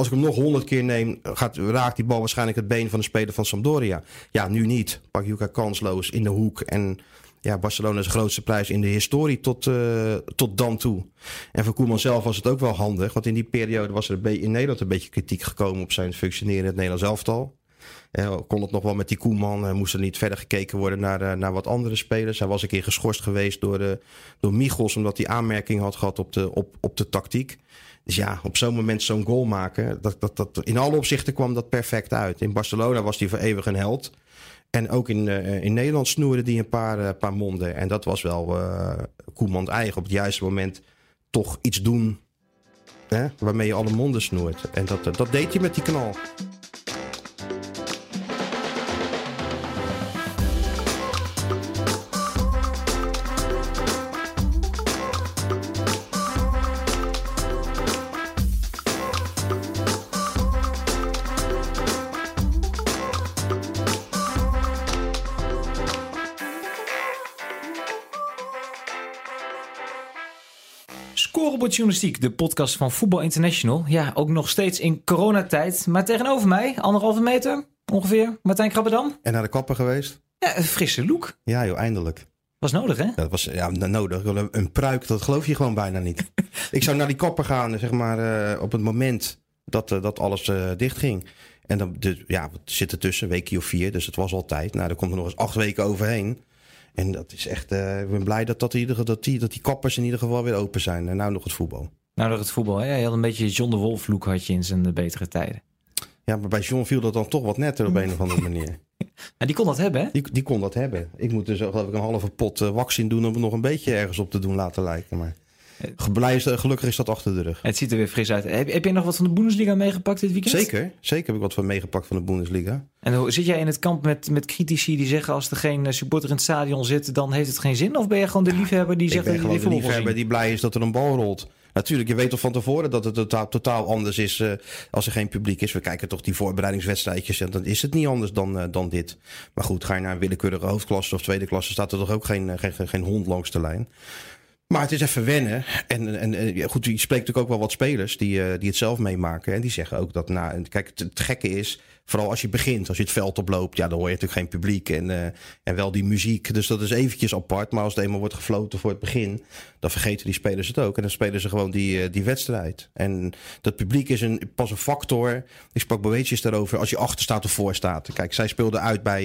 Als ik hem nog honderd keer neem, gaat, raakt die bal waarschijnlijk het been van de speler van Sampdoria. Ja, nu niet. Pagliuca kansloos in de hoek. En ja, Barcelona is de grootste prijs in de historie tot, uh, tot dan toe. En voor Koeman zelf was het ook wel handig. Want in die periode was er in Nederland een beetje kritiek gekomen op zijn functioneren in het Nederlands elftal. Uh, kon het nog wel met die Koeman? Uh, moest er niet verder gekeken worden naar, naar wat andere spelers? Hij was een keer geschorst geweest door, door Michels, omdat hij aanmerking had gehad op de, op, op de tactiek. Dus ja, op zo'n moment zo'n goal maken, dat, dat, dat, in alle opzichten kwam dat perfect uit. In Barcelona was hij voor eeuwig een held. En ook in, uh, in Nederland snoerde hij een paar, uh, paar monden. En dat was wel uh, Koeman eigen. Op het juiste moment toch iets doen hè, waarmee je alle monden snoert. En dat, dat deed je met die knal. Journalistiek, de podcast van Voetbal International. Ja, ook nog steeds in coronatijd. Maar tegenover mij, anderhalve meter ongeveer, Martijn Krabbedam. En naar de kapper geweest? Ja, een frisse look. Ja joh, eindelijk. Was nodig, hè? Dat was ja, nodig. Een pruik, dat geloof je gewoon bijna niet. ik zou naar die kapper gaan, zeg maar, uh, op het moment dat, uh, dat alles uh, dicht ging. En dan, de, ja, we zitten tussen, een weekje of vier, dus het was altijd. Nou, er komt er nog eens acht weken overheen. En dat is echt, uh, ik ben blij dat, dat, ieder, dat, die, dat die kappers in ieder geval weer open zijn. En nou nog het voetbal. Nou nog het voetbal, hè? Je had een beetje John de Wolf look had je in zijn betere tijden. Ja, maar bij John viel dat dan toch wat netter op een of andere manier. Ja, die kon dat hebben, hè? Die, die kon dat hebben. Ik moet dus geloof ik een halve pot uh, wax in doen om het nog een beetje ergens op te doen laten lijken. Maar blij is, gelukkig is dat achter de rug. Het ziet er weer fris uit. Heb, heb je nog wat van de Bundesliga meegepakt dit weekend? Zeker, zeker heb ik wat van meegepakt van de Bundesliga. En hoe, zit jij in het kamp met, met critici die zeggen als er geen supporter in het stadion zit, dan heeft het geen zin? Of ben je gewoon de liefhebber die zegt dat hij de liefhebber die blij is dat er een bal rolt? Natuurlijk, je weet toch van tevoren dat het totaal, totaal anders is uh, als er geen publiek is. We kijken toch die voorbereidingswedstrijdjes en dan is het niet anders dan, uh, dan dit. Maar goed, ga je naar een willekeurige hoofdklasse of tweede klasse, staat er toch ook geen, geen, geen hond langs de lijn. Maar het is even wennen. En, en, en goed, je spreekt natuurlijk ook wel wat spelers die, uh, die het zelf meemaken. En die zeggen ook dat, nou, kijk, het, gekke is, vooral als je begint, als je het veld oploopt, ja, dan hoor je natuurlijk geen publiek en, uh, en wel die muziek. Dus dat is eventjes apart. Maar als het eenmaal wordt gefloten voor het begin, dan vergeten die spelers het ook. En dan spelen ze gewoon die, uh, die wedstrijd. En dat publiek is een, pas een factor. Ik sprak Boetjes daarover als je achter staat of voor staat. Kijk, zij speelden uit bij,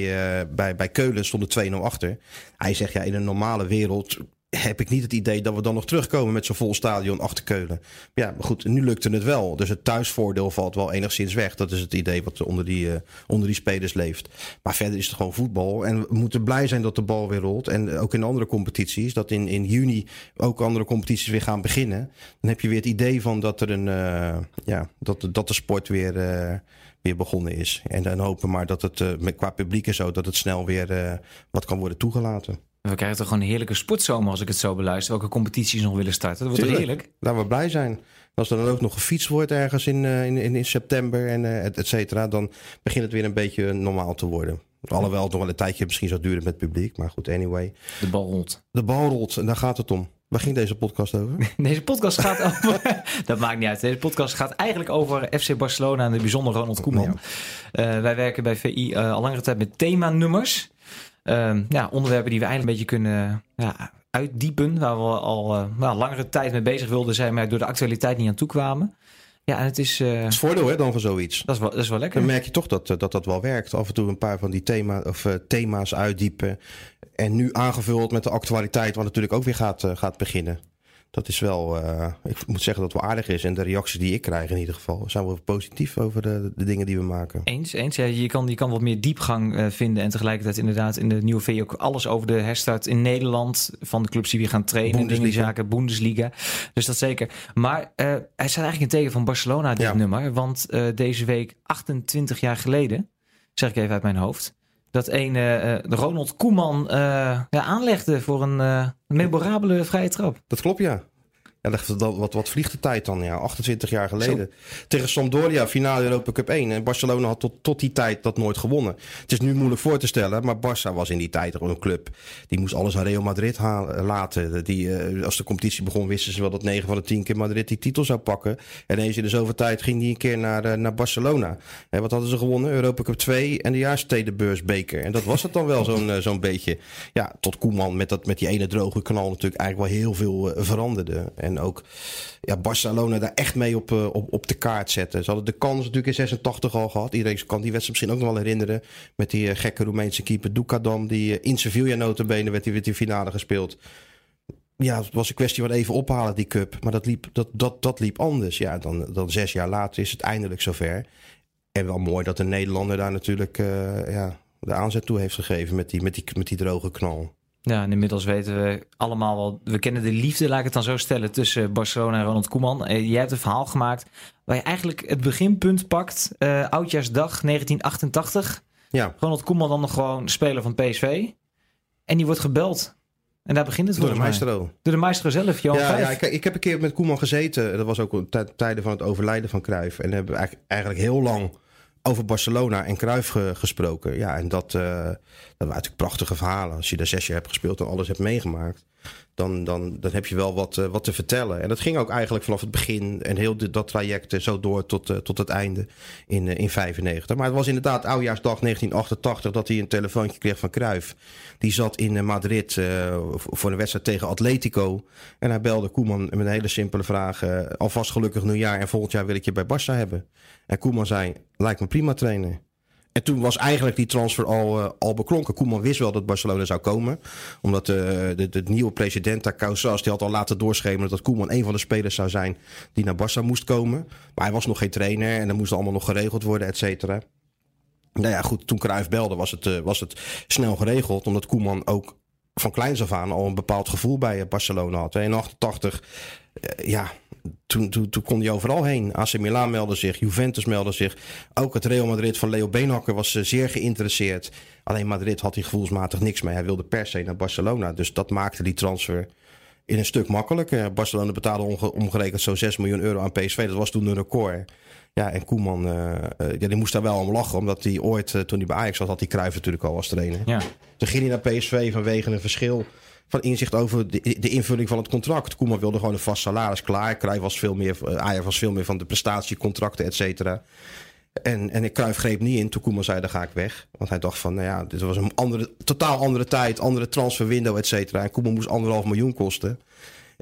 bij, bij Keulen, stonden 2-0 achter. Hij zegt, ja, in een normale wereld heb ik niet het idee dat we dan nog terugkomen met zo'n vol stadion achter Keulen. Ja, maar goed, nu lukte het wel. Dus het thuisvoordeel valt wel enigszins weg. Dat is het idee wat onder die, uh, onder die spelers leeft. Maar verder is het gewoon voetbal. En we moeten blij zijn dat de bal weer rolt. En ook in andere competities. Dat in, in juni ook andere competities weer gaan beginnen. Dan heb je weer het idee van dat er een, uh, ja, dat, dat de sport weer, uh, weer begonnen is. En dan hopen maar dat het qua publiek en zo, dat het snel weer wat kan worden toegelaten. We krijgen toch gewoon een heerlijke sportzomer als ik het zo beluister. Welke competities nog willen starten. Dat wordt toch heerlijk? Laten we blij zijn. Als er dan ook nog gefietst wordt ergens in, uh, in, in, september en uh, et, et cetera. Dan begint het weer een beetje normaal te worden. Alhoewel het nog wel een tijdje misschien zou duren met het publiek. Maar goed, anyway. De bal rolt. De bal rolt en daar gaat het om. Waar ging deze podcast over? Deze podcast gaat over. dat maakt niet uit. Deze podcast gaat eigenlijk over FC Barcelona en de bijzondere Ronald Koeman. Ja. Uh, wij werken bij VI al langere tijd met themanummers. Uh, ja, onderwerpen die we eigenlijk een beetje kunnen ja, uitdiepen. Waar we al uh, nou, langere tijd mee bezig wilden zijn, maar door de actualiteit niet aan toe kwamen. Ja, en het is. Uh, het is voordeel hè, dan van zoiets. Dat is, wel, dat is wel lekker. Dan merk je toch dat, dat dat wel werkt. Af en toe een paar van die thema, of, uh, thema's uitdiepen. En nu aangevuld met de actualiteit, wat natuurlijk ook weer gaat, gaat beginnen dat is wel, uh, ik moet zeggen dat het wel aardig is. En de reacties die ik krijg in ieder geval, zijn wel positief over de, de dingen die we maken. Eens, eens. Ja, je, kan, je kan wat meer diepgang uh, vinden. En tegelijkertijd inderdaad in de nieuwe V ook alles over de herstart in Nederland. Van de clubs die weer gaan trainen. Bundesliga. Die zaken, Bundesliga. Dus dat zeker. Maar uh, hij staat eigenlijk in tegen van Barcelona, dit ja. nummer. Want deze week, 28 jaar geleden, zeg ik even uit mijn hoofd dat een uh, Ronald Koeman ja, aanlegde voor een memorabele vrije trap. Dat klopt, ja. Ja, dat, wat, wat vliegt de tijd dan? Ja, 28 jaar geleden. Tegen Sampdoria, finale Europa Cup 1. En Barcelona had tot, tot die tijd dat nooit gewonnen. Het is nu moeilijk voor te stellen, maar Barça was in die tijd gewoon een club. Die moest alles aan Real Madrid halen, laten. Die, eh, als de competitie begon, wisten ze wel dat 9 van de 10 keer Madrid die titel zou pakken. En eens in de zoveel tijd ging die een keer naar, uh, naar Barcelona. En wat hadden ze gewonnen? Europa Cup 2 en de jaarstedenbeursbeker. En dat was het dan wel zo'n uh, zo'n beetje. Ja, tot Koeman met, dat, met die ene droge knal natuurlijk eigenlijk wel heel veel veranderde. En ook ja, Barcelona daar echt mee op, op, op de kaart zetten. Ze hadden de kans natuurlijk in 86 al gehad. Iedereen kan die wedstrijd misschien ook nog wel herinneren. Met die gekke Roemeense keeper Dukadam. Die in Sevilla notabene werd die, die finale gespeeld ja, het was een kwestie van even ophalen, die cup. Maar dat liep, dat, dat, dat liep anders. Ja, dan, dan zes jaar later is het eindelijk zover. En wel mooi dat de Nederlander daar natuurlijk ja, de aanzet toe heeft gegeven met die, met die, met die droge knal. Ja, en inmiddels weten we allemaal wel, we kennen de liefde, laat ik het dan zo stellen, tussen Barcelona en Ronald Koeman. Uh, jij hebt een verhaal gemaakt waar je eigenlijk het beginpunt pakt, uh, oudjaarsdag 1988. Ja. Ronald Koeman dan nog gewoon speler van PSV. En die wordt gebeld en daar begint het Door de maestro. Door de maestro zelf, Johan Ja, ja ik, ik, heb een keer met Koeman gezeten. Dat was ook tijden van het overlijden van Cruijff. En hebben we eigenlijk, eigenlijk heel lang over Barcelona en Cruijff gesproken. Ja, en dat, uh, dat waren natuurlijk prachtige verhalen. Als je daar zes jaar hebt gespeeld en alles hebt meegemaakt dan, dan, dan heb je wel wat, uh, wat te vertellen. En dat ging ook eigenlijk vanaf het begin en heel dat traject uh, zo door tot, uh, tot het einde in, in 95. Maar het was inderdaad oudjaarsdag 1988 dat hij een telefoontje kreeg van Cruijff. Die zat in Madrid voor een wedstrijd tegen Atletico. En hij belde Koeman met een hele simpele vraag. alvast gelukkig nieuwjaar en volgend jaar wil ik je bij Barça hebben. En Koeman zei, lijkt me prima trainer. En toen was eigenlijk die transfer al, uh, al beklonken. Koeman wist wel dat Barcelona zou komen. Omdat uh, de, nieuwe president, daar Causas, die had al laten doorschemeren dat Koeman een van de spelers zou zijn die naar Barça moest komen. Maar hij was nog geen trainer en dat moest allemaal nog geregeld worden, et cetera. Nou ja, goed, toen Cruijff belde was het, was het snel geregeld. Omdat Koeman ook van kleins af aan al een bepaald gevoel bij Barcelona had. In 88, ja, toen, toen, kon hij overal heen. AC Milan meldde zich, Juventus meldde zich. Ook het Real Madrid van Leo Beenhakker was uh, zeer geïnteresseerd. Alleen Madrid had hij gevoelsmatig niks mee. Hij wilde per se naar Barcelona. Dus dat maakte die transfer in een stuk makkelijker. Barcelona betaalde omgerekend zo'n 6 miljoen euro aan PSV. Dat was toen een record. Ja, en Koeman, uh, uh, ja, die moest daar wel om lachen. Omdat hij ooit, toen hij bij Ajax zat, had hij Cruijff natuurlijk al als trainer. Ja. Toen ging hij naar PSV vanwege een verschil van inzicht over de, de, invulling van het contract. Koeman wilde gewoon een vast salaris klaar. Cruijff was veel meer, Ajax was veel meer van de prestatiecontracten, et cetera. En, en Cruijff greep niet in toen Koeman zei, dan ga ik weg. Want hij dacht van, nou ja, dit was een andere, totaal andere tijd, andere transferwindow, et cetera. En Koeman moest anderhalf miljoen kosten.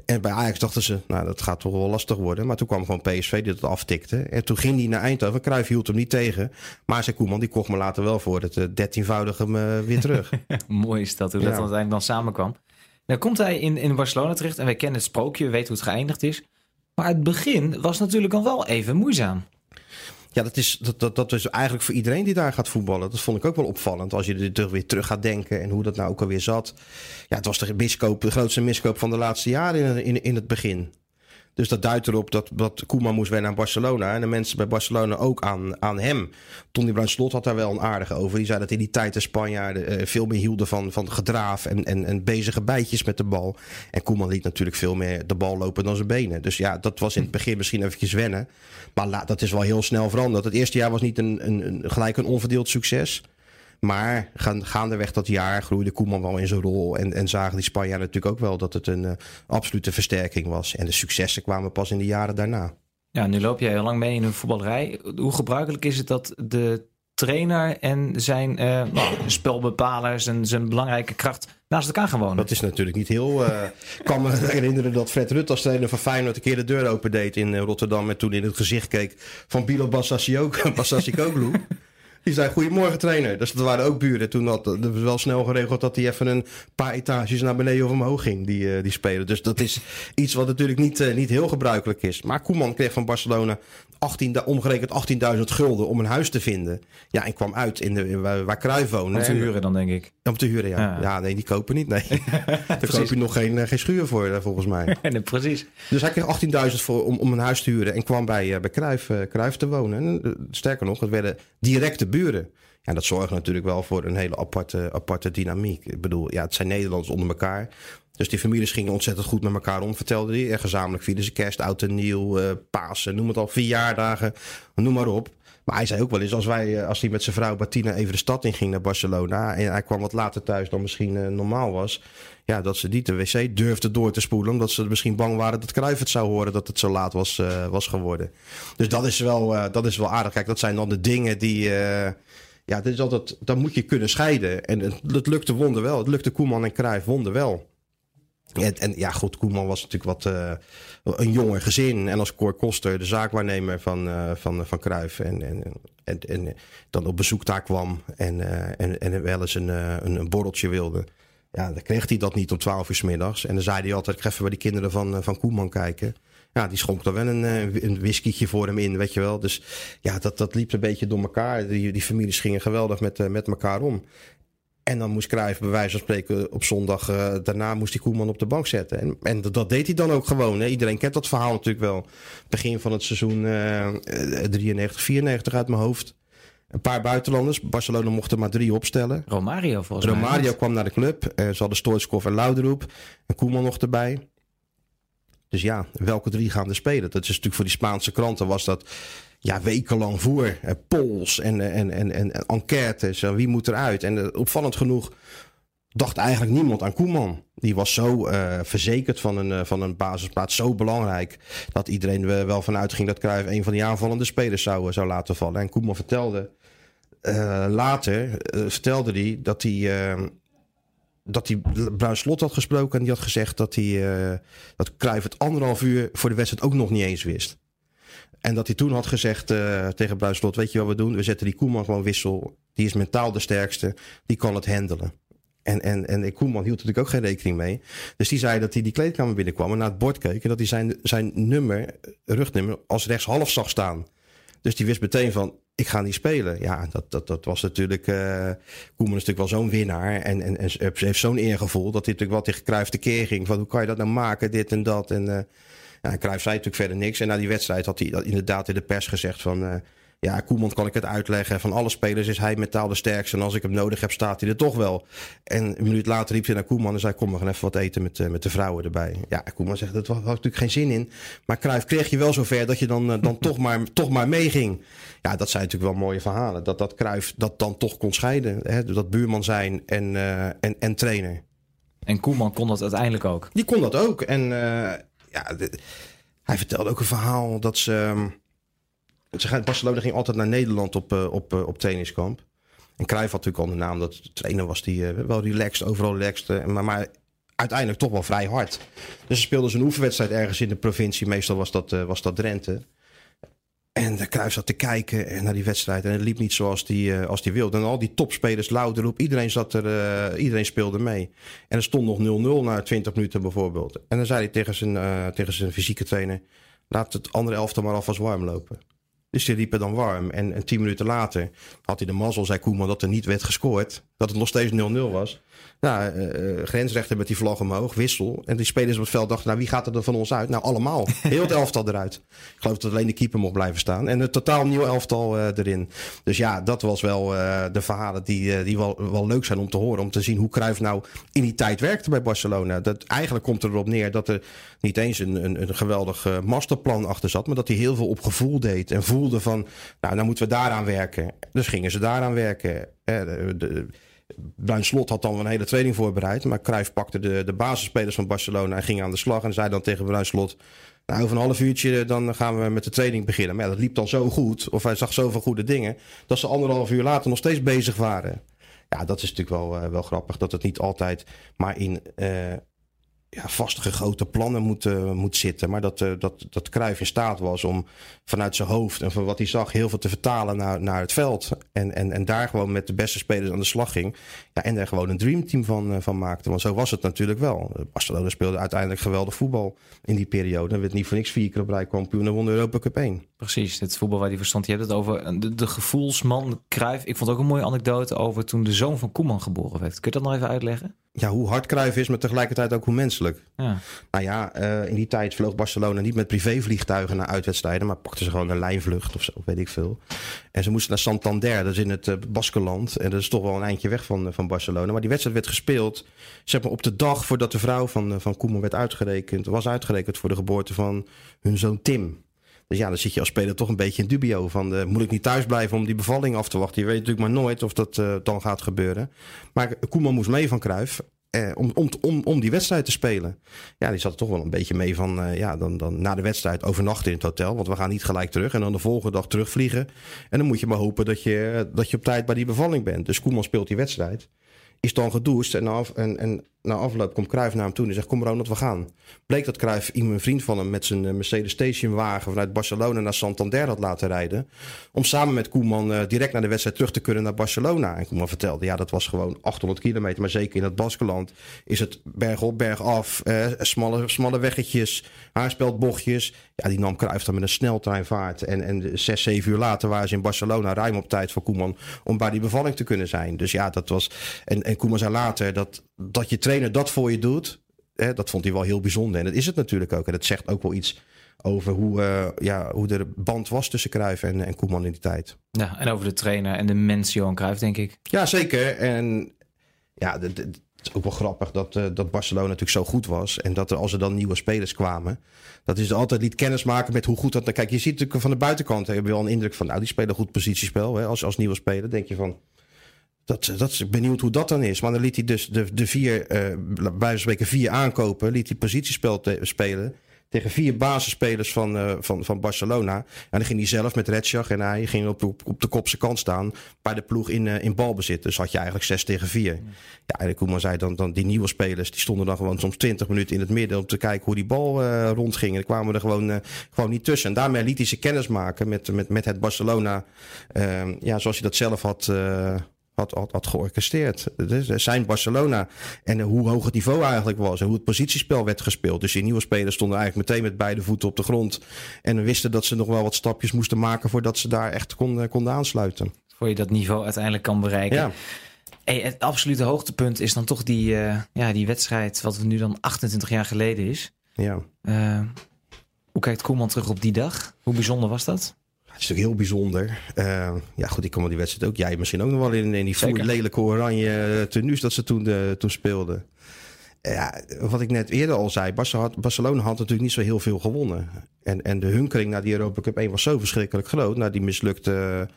En bij Ajax dachten ze, nou dat gaat toch wel lastig worden. Maar toen kwam gewoon PSV die dat aftikte. En toen ging hij naar Eindhoven. Cruijff hield hem niet tegen. Maar zei Koeman, die kocht me later wel voor het uh, dertienvoudige uh, weer terug. Mooi is dat, hoe dat dan uiteindelijk dan samenkwam. Dan komt hij in, in Barcelona terecht en wij kennen het sprookje, we weten hoe het geëindigd is. Maar het begin was natuurlijk al wel even moeizaam. Ja, dat is, dat, dat, dat is eigenlijk voor iedereen die daar gaat voetballen. Dat vond ik ook wel opvallend. Als je er weer terug gaat denken en hoe dat nou ook alweer zat. Ja, het was de, miskoop, de grootste miskoop van de laatste jaren in, in, in het begin. Dus dat duidt erop dat, dat Koeman moest wennen aan Barcelona. En de mensen bij Barcelona ook aan, aan hem. Tony Bruin Slot had daar wel een aardige over. Die zei dat in die tijd de Spanjaarden uh, veel meer hielden van, van gedraaf en, en, en bezige bijtjes met de bal. En Koeman liet natuurlijk veel meer de bal lopen dan zijn benen. Dus ja, dat was in het begin misschien eventjes wennen. Maar dat is wel heel snel veranderd. Het eerste jaar was niet een, een, een gelijk een onverdeeld succes. Maar gaan, gaandeweg dat jaar groeide Koeman wel in zijn rol. En, en zagen die Spanjaarden natuurlijk ook wel dat het een uh, absolute versterking was. En de successen kwamen pas in de jaren daarna. Ja, nu loop jij heel lang mee in een voetballerij. Hoe gebruikelijk is het dat de trainer en zijn uh, nou, spelbepalers en zijn belangrijke kracht naast elkaar gaan wonen? Dat is natuurlijk niet heel... Uh, ik kan me herinneren dat Fred Rutte als trainer van Feyenoord een keer de deur opendeed in Rotterdam. En toen in het gezicht keek van Bilo Bassassikoglu. Die zei, goedemorgen trainer. Dus dat waren ook buren. Toen had het wel snel geregeld dat hij even een paar etages naar beneden of omhoog ging, die, uh, die speler. Dus dat is iets wat natuurlijk niet, uh, niet heel gebruikelijk is. Maar Koeman kreeg van Barcelona 18, omgerekend 18.000 gulden om een huis te vinden. Ja, en kwam uit in de, waar, Cruijff woonde. Om te huren dan, denk ik. Om te huren, ja. Ja, ja nee, die kopen niet. Nee. Daar koop je nog geen, eh, geen schuur voor, volgens mij. nee, precies. Dus hij kreeg 18.000 voor om, om een huis te huren en kwam bij, bij Cruijff, Cruijff te wonen. En, sterker nog, het werden directe byri. Ja, dat zorgt natuurlijk wel voor een hele aparte, aparte dynamiek. Ik bedoel, ja, het zijn Nederlanders onder elkaar. Dus die families gingen ontzettend goed met elkaar om, vertelde hij. En gezamenlijk vierden ze kerst, oud en nieuw, uh, Pasen, noem het al, verjaardagen, noem maar op. Maar hij zei ook wel eens, als, wij, eh, als hij met zijn vrouw Bettina even de stad in ging naar Barcelona... en hij kwam wat later thuis dan misschien uh, normaal was... ja, dat ze niet de wc durfden door te spoelen... omdat ze misschien bang waren dat Cruijff het zou horen... dat het zo laat was, was geworden. Dus dat is, wel, dat is wel aardig. Kijk, dat zijn dan de dingen die... ja, dit is altijd, dan moet je kunnen scheiden. En het, het lukte Wonder wel. Het lukte Koeman en Cruijff Wonder wel. En, en, ja, goed, Koeman was natuurlijk wat uh, een jonger gezin. En als Cor Koster, de zaakwaarnemer van, uh, van, van Cruijff. En, en, en, dan op bezoek daar kwam en, uh, en, en wel eens een, een, een, borreltje wilde. Ja, dan kreeg hij dat niet om twaalf uur s middags. En dan zei hij altijd, ik ga even bij die kinderen van, van Koeman kijken. Ja, die schonk er wel een, een whiskytje voor hem in, weet je wel. Dus ja, dat, dat liep een beetje door elkaar. Die, die families gingen geweldig met, met elkaar om. En dan moest Cruijff bij wijze van spreken op zondag uh, daarna moest hij Koeman op de bank zetten. En, en dat, deed hij dan ook gewoon. Hè. Iedereen kent dat verhaal natuurlijk wel. Begin van het seizoen uh, 93, 94 uit mijn hoofd. Een paar buitenlanders. Barcelona mocht er maar drie opstellen. Romario volgens Romario mij. Romario kwam naar de club. Uh, ze hadden Stoichkov en Lauderoep. En Koeman nog erbij. Dus ja, welke drie gaan er spelen? Dat is natuurlijk voor die Spaanse kranten was dat ja, wekenlang voer. Eh, polls en, en, en, en, en enquêtes. En wie moet eruit? En uh, opvallend genoeg dacht eigenlijk niemand aan Koeman. Die was zo verzekerd van een, van een basisplaats, zo belangrijk... dat iedereen er wel vanuit ging dat Cruijff een van die aanvallende spelers zou, zou laten vallen. En Koeman vertelde later, vertelde hij dat hij... dat hij Bruin Slot had gesproken en die had gezegd dat, hij, dat Cruijff het anderhalf uur voor de wedstrijd ook nog niet eens wist. En dat hij toen had gezegd uh, tegen Bruinslot, weet je wat we doen? We zetten die Koeman gewoon wissel. Die is mentaal de sterkste. Die kan het handelen. En, en, en Koeman hield natuurlijk ook geen rekening mee. Dus die zei dat hij die kleedkamer binnenkwam en naar het bord keek. En dat hij zijn, zijn nummer, rugnummer, als rechtshalf zag staan. Dus die wist meteen van, ik ga niet spelen. Ja, dat, dat, dat was natuurlijk... Uh, Koeman is natuurlijk wel zo'n winnaar. En, en, en heeft zo'n eergevoel dat hij natuurlijk wel tegen Cruijff keer ging. Van hoe kan je dat nou maken, dit en dat. En... Uh, ja, Cruijff zei natuurlijk verder niks. En na die wedstrijd had hij inderdaad in de pers gezegd van... Uh, ja, Koeman kan ik het uitleggen. Van alle spelers is hij metaal de sterkste. En als ik hem nodig heb, staat hij er toch wel. En een minuut later riep hij naar Koeman en zei... kom, we gaan even wat eten met, uh, met de vrouwen erbij. Ja, Koeman zegt, dat had natuurlijk geen zin in. Maar Cruijff kreeg je wel zover dat je dan, uh, dan toch, maar, toch maar meeging. Ja, dat zijn natuurlijk wel mooie verhalen. Dat, dat Cruijff dat dan toch kon scheiden. Hè? Dat buurman zijn en, en, en trainer. En Koeman kon dat uiteindelijk ook? Die kon dat ook. En ja, hij vertelde ook een verhaal dat ze. Ehm, ze Barcelona ging altijd naar Nederland op, uh, op, uh, op tenniskamp. En Cruijff had natuurlijk al de naam dat de trainer was die uh, wel relaxed, overal relaxed. maar, maar uiteindelijk toch wel vrij hard. Dus ze speelden ze een oefenwedstrijd ergens in de provincie. Meestal was dat, was dat Drenthe. En de Cruijff zat te kijken naar die wedstrijd. En het liep niet zoals die, als die wilde. En al die topspelers, Louderloop, iedereen, zat er, iedereen speelde mee. En er stond nog 0-0 na 20 minuten bijvoorbeeld. En dan zei hij tegen zijn, tegen zijn fysieke trainer... laat het andere elftal maar alvast warm lopen. Dus die liepen dan warm. En, en tien minuten later had hij de mazzel, zei Koeman, dat er niet werd gescoord. Dat het nog steeds 0-0 was. Nou, uh, grensrechter met die vlag omhoog, wissel. En die spelers op het veld dachten, nou wie gaat er dan van ons uit? Nou, allemaal. Heel het elftal eruit. Ik geloof dat alleen de keeper mocht blijven staan. En een totaal nieuw elftal uh, erin. Dus ja, dat was wel de verhalen die, die wel, wel leuk zijn om te horen. Om te zien hoe Cruijff nou in die tijd werkte bij Barcelona. Dat, eigenlijk komt er erop neer dat er niet eens een, een, een geweldig masterplan achter zat. Maar dat hij heel veel op gevoel deed. En voelde van, nou, nou moeten we daaraan werken. Dus gingen ze daaraan werken. De, Bruin Slot had dan een hele training voorbereid. Maar Cruijff pakte de, de basisspelers van Barcelona en ging aan de slag. En zei dan tegen Bruin Slot... Nou, over een half uurtje dan gaan we met de training beginnen. Maar ja, dat liep dan zo goed. Of hij zag zoveel goede dingen. Dat ze anderhalf uur later nog steeds bezig waren. Ja, dat is natuurlijk wel, uh, wel grappig. Dat het niet altijd maar in... Uh, ja, vastgegoten plannen moet, moet zitten. Maar dat, uh, dat, dat Cruijff in staat was om vanuit zijn hoofd en van wat hij zag heel veel te vertalen naar, naar het veld. En, en, en daar gewoon met de beste spelers aan de slag ging. Ja, en er gewoon een dreamteam van, uh, van maakte. Want zo was het natuurlijk wel. Barcelona speelde uiteindelijk geweldig voetbal in die periode. Er werd niet voor niks vier keer op rij kampioen en won de Europa Cup 1. Precies, het voetbal waar die verstand. Je hebt het over de, de gevoelsman Cruijff. Ik vond ook een mooie anekdote over toen de zoon van Koeman geboren werd. Kun je dat nog even uitleggen? ja, hoe hard Cruijff is, maar tegelijkertijd ook hoe menselijk. Ja. Nou ja, eh, in die tijd vloog Barcelona niet met privévliegtuigen naar uitwedstrijden, maar pakten ze gewoon een lijnvlucht of zo, weet ik veel. En ze moesten naar Santander, dat is in het uh, Baskeland. En dat is toch wel een eindje weg van, van Barcelona. Maar die wedstrijd werd gespeeld, zeg maar op de dag voordat de vrouw van, van Koeman werd uitgerekend, was uitgerekend voor de geboorte van hun zoon Tim. Dus ja, dan zit je als speler toch een beetje in dubio. Van, uh, moet ik niet thuis blijven om die bevalling af te wachten? Je weet natuurlijk maar nooit of dat uh, dan gaat gebeuren. Maar Koeman moest mee van Kruif. Eh, om, om, om, om die wedstrijd te spelen. Ja, die zat toch wel een beetje mee van... Uh, ja, dan, dan na de wedstrijd overnachten in het hotel. Want we gaan niet gelijk terug. En dan de volgende dag terugvliegen. En dan moet je maar hopen dat je, dat je op tijd bij die bevalling bent. Dus Koeman speelt die wedstrijd. Is dan gedoucht. En, af, en, en na afloop komt Cruijff naar hem toe en zegt: Kom Ronald, we gaan. Bleek dat Cruijff een vriend van hem met zijn Mercedes Station wagen vanuit Barcelona naar Santander had laten rijden. Om samen met Koeman uh, direct naar de wedstrijd terug te kunnen naar Barcelona. En Koeman vertelde: Ja, dat was gewoon 800 kilometer. Maar zeker in het Baskeland is het berg op, berg af. Uh, smalle, smalle weggetjes, haarspeldbochtjes. Ja, die nam Cruijff dan met een sneltreinvaart. En, en zes, zeven uur later waren ze in Barcelona ruim op tijd voor Koeman om bij die bevalling te kunnen zijn. Dus ja, dat was. En, en Koeman zei later dat, dat je trainer dat voor je doet, hè, dat vond hij wel heel bijzonder. En dat is het natuurlijk ook. En dat zegt ook wel iets over hoe, uh, ja, hoe de band was tussen Cruijff en, en Koeman in die tijd. Ja, en over de trainer en de mens Johan Cruijff, denk ik. Ja, zeker. En ja, het is ook wel grappig dat, uh, dat Barcelona natuurlijk zo goed was. En dat er, als er dan nieuwe spelers kwamen, dat is altijd liet kennismaken met hoe goed dat... Kijk, je ziet natuurlijk van de buitenkant, heb je wel een indruk van... nou, die spelen goed positiespel. Hè, als, als nieuwe speler denk je van... Dat, dat is benieuwd hoe dat dan is. Maar dan liet hij dus de, de vier, uh, bij spreken vier aankopen. Liet hij positiespel te, spelen. Tegen vier basisspelers van, uh, van, van Barcelona. En dan ging hij zelf met Redschach en hij ging op, op, op de kopse kant staan. Bij de ploeg in, uh, in balbezit. Dus had je eigenlijk zes tegen vier. Ja, en Koeman zei dan, dan die nieuwe spelers. Die stonden dan gewoon soms twintig minuten in het midden. Om te kijken hoe die bal rondging. En dan kwamen er gewoon, gewoon niet tussen. En daarmee liet hij ze kennis maken met, met, met het Barcelona. Ja, zoals hij dat zelf had had, had, had georchestreerd. Dus zijn Barcelona. En hoe hoog het niveau eigenlijk was. En hoe het positiespel werd gespeeld. Dus die nieuwe spelers stonden eigenlijk meteen met beide voeten op de grond. En wisten dat ze nog wel wat stapjes moesten maken voordat ze daar echt konden, konden aansluiten. Voor je dat niveau uiteindelijk kan bereiken. Ja. Hey, het absolute hoogtepunt is dan toch die, uh, ja, die wedstrijd, wat nu dan 28 jaar geleden is. Ja. Uh, hoe kijkt Koeman terug op die dag? Hoe bijzonder was dat? Het is natuurlijk heel bijzonder. Uh, ja, goed, ik kom die wedstrijd ook. Jij misschien ook nog wel in, in die lelijke oranje tenues dat ze toen, uh, toen speelden. Ja, wat ik net eerder al zei, Barcelona had natuurlijk niet zo heel veel gewonnen. En, en de hunkering naar die Europa Cup 1 was zo verschrikkelijk groot. Na die mislukte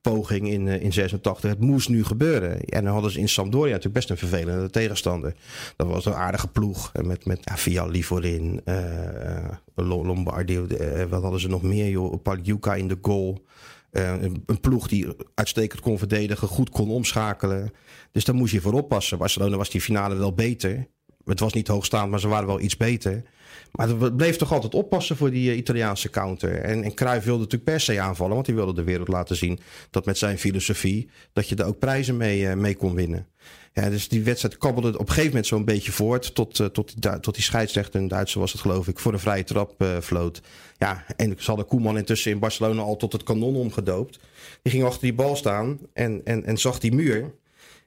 poging in, in 86. Het moest nu gebeuren. En dan hadden ze in Sampdoria natuurlijk best een vervelende tegenstander. Dat was een aardige ploeg. Met, met ja, Vialli voorin. Uh, Lombardi. Uh, wat hadden ze nog meer? Joh? Paljuka in de goal. Een, een, ploeg die uitstekend kon verdedigen. Goed kon omschakelen. Dus daar moest je voor oppassen. Barcelona was die finale wel beter. Het was niet hoogstaand, maar ze waren wel iets beter. Maar het bleef toch altijd oppassen voor die Italiaanse counter. En, en Cruijff wilde natuurlijk per se aanvallen. Want hij wilde de wereld laten zien dat met zijn filosofie... dat je er ook prijzen mee, uh, mee kon winnen. Ja, dus die wedstrijd kabbelde op een gegeven moment zo'n beetje voort. Tot, uh, tot, die, tot die scheidsrechter, een Duitser was het geloof ik, voor een vrije trap uh, floot. Ja, en ze hadden Koeman intussen in Barcelona al tot het kanon omgedoopt. Die ging achter die bal staan en, en, en zag die muur.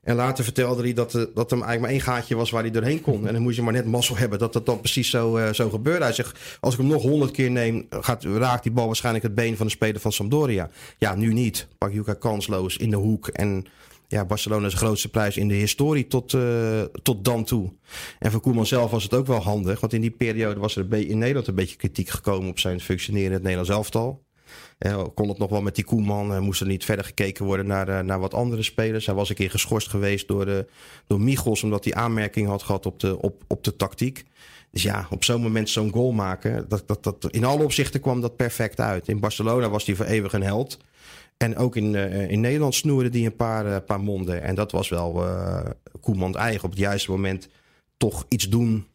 En later vertelde hij dat, er, dat er eigenlijk maar één gaatje was waar hij doorheen kon. En dan moest je maar net mazzel hebben dat dat dan precies zo, uh, zo gebeurde. Hij zegt, als ik hem nog honderd keer neem, gaat, raakt die bal waarschijnlijk het been van de speler van Sampdoria. Ja, nu niet. Pagliuca kansloos in de hoek. En ja, Barcelona's grootste prijs in de historie tot, uh, tot dan toe. En voor Koeman zelf was het ook wel handig. Want in die periode was er in Nederland een beetje kritiek gekomen op zijn functioneren in het Nederlands elftal. Uh, kon het nog wel met die Koeman. Uh, moest er niet verder gekeken worden naar, uh, naar wat andere spelers. Hij was een keer geschorst geweest door, uh, door Michels. Omdat hij aanmerking had gehad op de, op, op de tactiek. Dus ja, op zo'n moment zo'n goal maken. Dat, dat, dat, in alle opzichten kwam dat perfect uit. In Barcelona was hij voor eeuwig een held. En ook in, in Nederland snoerde hij een paar, paar monden. En dat was wel Koeman eigen. Op het juiste moment toch iets doen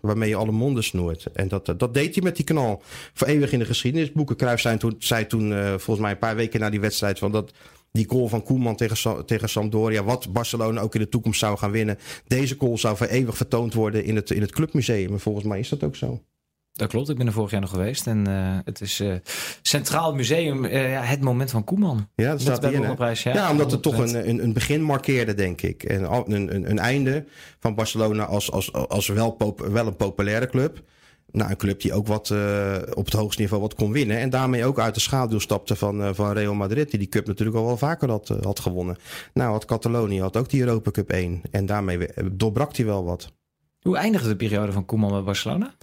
Waarmee je alle monden snoert. En dat, dat deed hij met die knal. Voor eeuwig in de geschiedenisboeken. Cruijff zei toen, toen uh, volgens mij een paar weken na die wedstrijd... Van dat die goal van Koeman tegen, tegen Sampdoria... wat Barcelona ook in de toekomst zou gaan winnen... deze goal zou voor eeuwig vertoond worden in het, in het clubmuseum. En volgens mij is dat ook zo. Dat klopt, ik ben er vorig jaar nog geweest. En uh, het is uh, Centraal Museum, uh, ja, het moment van Koeman. Ja, dat staat hier, prijs, ja, ja, omdat het toch een, een, een, begin markeerde, denk ik. En een, een, een einde van Barcelona als, als, als wel, pop, wel een populaire club. Nou, een club die ook wat op het hoogste niveau wat kon winnen. En daarmee ook uit de schaduw stapte van, van Real Madrid. Die die cup natuurlijk al wel vaker had, had gewonnen. Nou, had Catalonië had ook die Europa Cup 1. En daarmee doorbrak hij wel wat. Hoe eindigde de periode van Koeman bij Barcelona?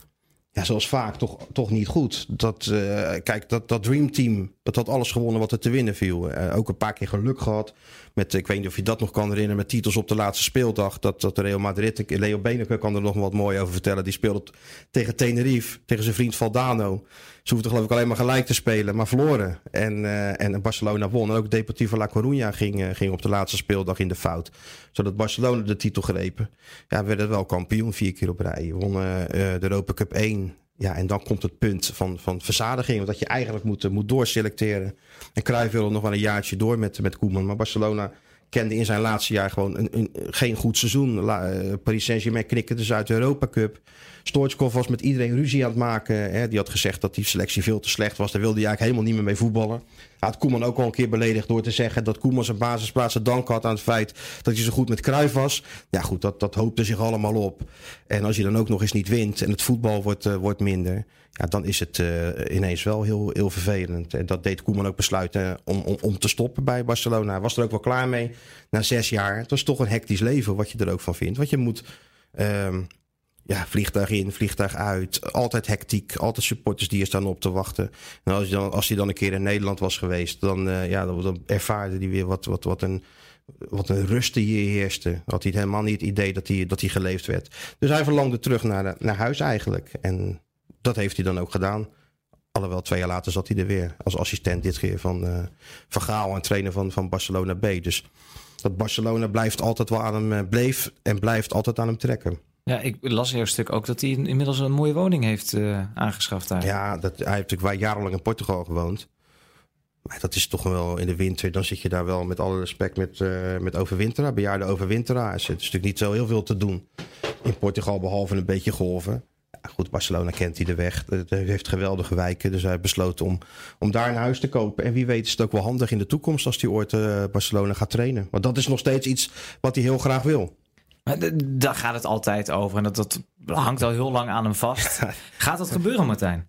Ja, zoals vaak toch, toch niet goed. Dat, uh, kijk, dat, dat Dream Team, dat had alles gewonnen wat er te winnen viel. Uh, ook een paar keer geluk gehad. Met, ik weet niet of je dat nog kan herinneren, met titels op de laatste speeldag. Dat, dat Real Madrid, Leo Beneke kan er nog wat mooi over vertellen. Die speelde tegen Tenerife, tegen zijn vriend Valdano. Ze hoefden geloof ik alleen maar gelijk te spelen, maar verloren. En, uh, en Barcelona won. En ook Deportivo La Coruña ging, uh, ging op de laatste speeldag in de fout. Zodat Barcelona de titel grepen. Ja, werden wel kampioen vier keer op rij. Wonnen uh, de Europa Cup 1. Ja, en dan komt het punt van, van verzadiging. Dat je eigenlijk moet, moet doorselecteren. En Cruijff wilde nog wel een jaartje door met, met Koeman. Maar Barcelona kende in zijn laatste jaar gewoon een, een, geen goed seizoen. La, Paris Saint-Germain knikkerde dus uit de Europa Cup. Stoortskov was met iedereen ruzie aan het maken. Hè. Die had gezegd dat die selectie veel te slecht was. Daar wilde hij eigenlijk helemaal niet meer mee voetballen. Had Koeman ook al een keer beledigd door te zeggen dat Koeman zijn basisplaats te dank had aan het feit dat hij zo goed met Kruif was. Ja goed, dat, dat hoopte zich allemaal op. En als je dan ook nog eens niet wint en het voetbal wordt, uh, wordt minder. Ja, dan is het uh, ineens wel heel, heel vervelend. En dat deed Koeman ook besluiten om, om, om te stoppen bij Barcelona. Hij was er ook wel klaar mee na zes jaar. Het was toch een hectisch leven wat je er ook van vindt. Want je moet... Uh, ja, vliegtuig in, vliegtuig uit. Altijd hectiek. Altijd supporters die er staan op te wachten. En als hij dan, als hij dan een keer in Nederland was geweest, dan, uh, ja, dan, ervaarde hij weer wat, wat, wat een wat een rust hier heerste. Had hij helemaal niet het idee dat hij, dat hij geleefd werd. Dus hij verlangde terug naar, naar huis eigenlijk. En dat heeft hij dan ook gedaan. Alhoewel twee jaar later zat hij er weer. Als assistent dit keer van, uh, van Gaal en trainer van, van Barcelona B. Dus dat Barcelona blijft altijd wel aan hem, uh, bleef en blijft altijd aan hem trekken. Ja, ik las een stuk ook dat hij inmiddels een mooie woning heeft uh, aangeschaft daar. Ja, dat, hij heeft natuurlijk jarenlang in Portugal gewoond. Maar dat is toch wel in de winter. Dan zit je daar wel met alle respect met, uh, met overwinteraar, bejaarde overwinteraars. Het is natuurlijk niet zo heel veel te doen in Portugal, behalve een beetje golven. Ja, goed, Barcelona kent hij de weg. Het heeft geweldige wijken. Dus hij besloten om, om daar een huis te kopen. En wie weet is het ook wel handig in de toekomst als hij ooit Barcelona gaat trainen. Want dat is nog steeds iets wat hij heel graag wil. Daar gaat het altijd over. En dat, dat hangt al heel lang aan hem vast. Gaat dat gebeuren, Martijn?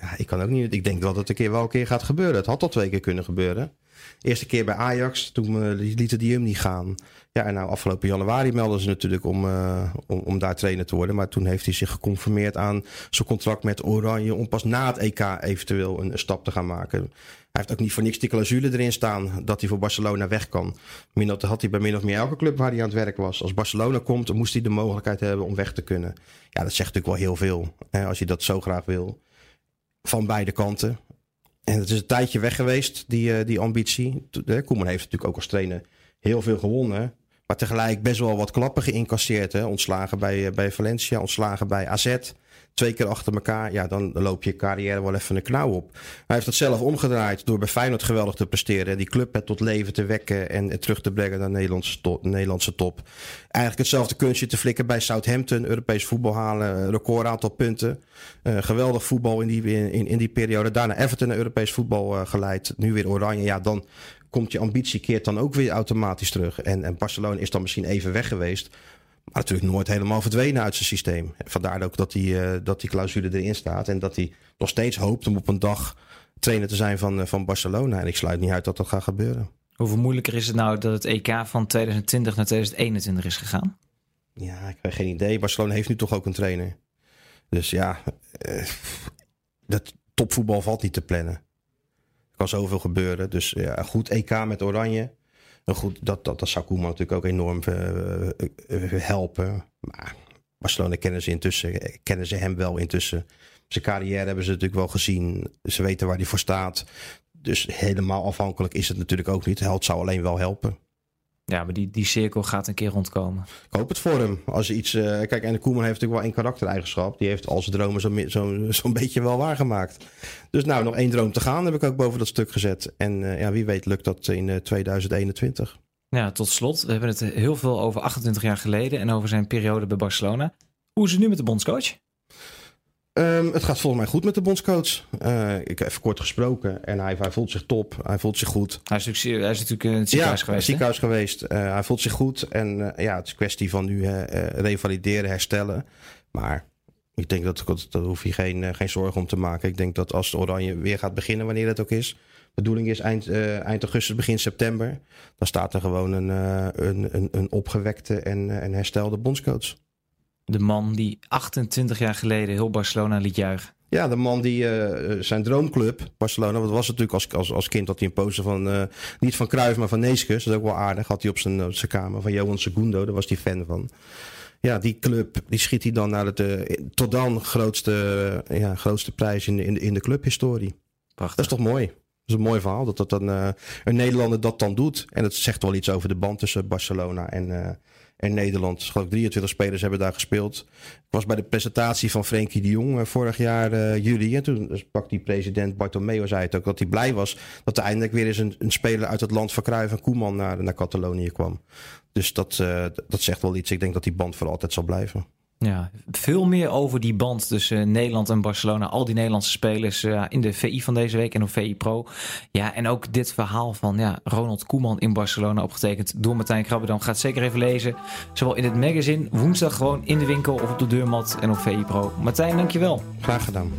Ja, ik kan ook niet. Ik denk wel dat het een keer wel een keer gaat gebeuren. Het had al twee keer kunnen gebeuren. Eerste keer bij Ajax, toen uh, lieten die hem niet gaan. Ja, en nou afgelopen januari melden ze natuurlijk om, uh, om, om, daar trainer te worden. Maar toen heeft hij zich geconformeerd aan zijn contract met Oranje... om pas na het EK eventueel een, stap te gaan maken. Hij heeft ook niet voor niks die clausule erin staan dat hij voor Barcelona weg kan. Dat had hij bij min of meer elke club waar hij aan het werk was. Als Barcelona komt, moest hij de mogelijkheid hebben om weg te kunnen. Ja, dat zegt natuurlijk wel heel veel. Hè, als je dat zo graag wil. Van beide kanten. En het is een tijdje weg geweest, die, uh, die ambitie. Koeman heeft natuurlijk ook als trainer heel veel gewonnen. Maar tegelijk best wel wat klappen geïncasseerd. Hè? Ontslagen bij, bij Valencia, ontslagen bij AZ twee keer achter elkaar, ja, dan loop je carrière wel even een knauw op. Hij heeft dat zelf omgedraaid door bij Feyenoord geweldig te presteren. En die club tot leven te wekken en, terug te brengen naar de Nederlandse Nederlandse top. Eigenlijk hetzelfde kunstje te flikken bij Southampton. Europees voetbal halen, record aantal punten. Uh, geweldig voetbal in die, in, in die periode. Daarna Everton naar Europees voetbal uh, geleid. Nu weer Oranje. Ja, dan komt je ambitie keert dan ook weer automatisch terug. En, en Barcelona is dan misschien even weg geweest. Maar natuurlijk nooit helemaal verdwenen uit zijn systeem. Vandaar ook dat die, uh, dat die clausule erin staat. En dat hij nog steeds hoopt om op een dag trainer te zijn van, uh, van Barcelona. En ik sluit niet uit dat dat gaat gebeuren. Hoeveel moeilijker is het nou dat het EK van 2020 naar 2021 is gegaan? Ja, ik heb geen idee. Barcelona heeft nu toch ook een trainer. Dus ja, uh, dat topvoetbal valt niet te plannen. Er kan zoveel gebeuren. Dus ja, goed EK met Oranje. Goed, dat, dat, dat zou Koeman natuurlijk ook enorm uh, helpen. Maar Barcelona kennen ze intussen, kennen ze hem wel intussen. Zijn carrière hebben ze natuurlijk wel gezien. Ze weten waar hij voor staat. Dus helemaal afhankelijk is het natuurlijk ook niet. Het zou alleen wel helpen. Ja, maar die, die cirkel gaat een keer rondkomen. Ik hoop het voor hem. Als iets, uh, kijk, en de Koeman heeft natuurlijk wel één karaktereigenschap. Die heeft al zijn dromen zo'n zo, zo beetje wel waargemaakt. Dus nou, nog één droom te gaan heb ik ook boven dat stuk gezet. En uh, ja, wie weet lukt dat in uh, 2021. Ja, tot slot. We hebben het heel veel over 28 jaar geleden en over zijn periode bij Barcelona. Hoe is het nu met de bondscoach? Um, het gaat volgens mij goed met de bondscoach. Uh, ik heb even kort gesproken en hij, hij, voelt zich top. Hij voelt zich goed. Hij is natuurlijk, hij is natuurlijk in het ziekenhuis ja, geweest. ziekenhuis geweest. Uh, hij voelt zich goed. En uh, ja, het is een kwestie van nu revalideren, herstellen. Maar ik denk dat, dat daar hoef je geen, geen zorgen om te maken. Ik denk dat als de Oranje weer gaat beginnen, wanneer het ook is. De bedoeling is eind, eind augustus, begin september. Dan staat er gewoon een, een, een, een opgewekte en, en herstelde bondscoach. De man die 28 jaar geleden heel Barcelona liet juichen. Ja, de man die uh, zijn droomclub, Barcelona, wat was het natuurlijk als, als, als kind dat hij een poster van, uh, niet van Cruijff, maar van Neeskens. Dat is ook wel aardig. Had hij op zijn, op zijn kamer van Johan Segundo, daar was hij fan van. Ja, die club, die schiet hij dan naar het uh, tot dan grootste, ja, grootste prijs in de, in de, in de clubhistorie. Prachtig. Dat is toch mooi? Dat is een mooi verhaal dat, dat dan, een Nederlander dat dan doet. En het zegt wel iets over de band tussen Barcelona en, en Nederland. Geloof 23 spelers hebben daar gespeeld. Ik was bij de presentatie van Frenkie de Jong eh, vorig jaar juli. En toen sprak die president Bartomeu, zei het ook, dat hij blij was dat er eindelijk weer eens een, een speler uit het land van Cruijff en Koeman naar, naar Catalonië kwam. Dus dat, dat zegt wel iets. Ik denk dat die band voor altijd zal blijven. Ja, veel meer over die band tussen Nederland en Barcelona. Al die Nederlandse spelers uh, in de VI van deze week en op VI Pro. Ja, en ook dit verhaal van ja, Ronald Koeman in Barcelona opgetekend door Martijn Krabbedam. Gaat zeker even lezen. Zowel in het magazine, woensdag gewoon in de winkel of op de deurmat en op VI Pro. Martijn, dankjewel. Graag gedaan.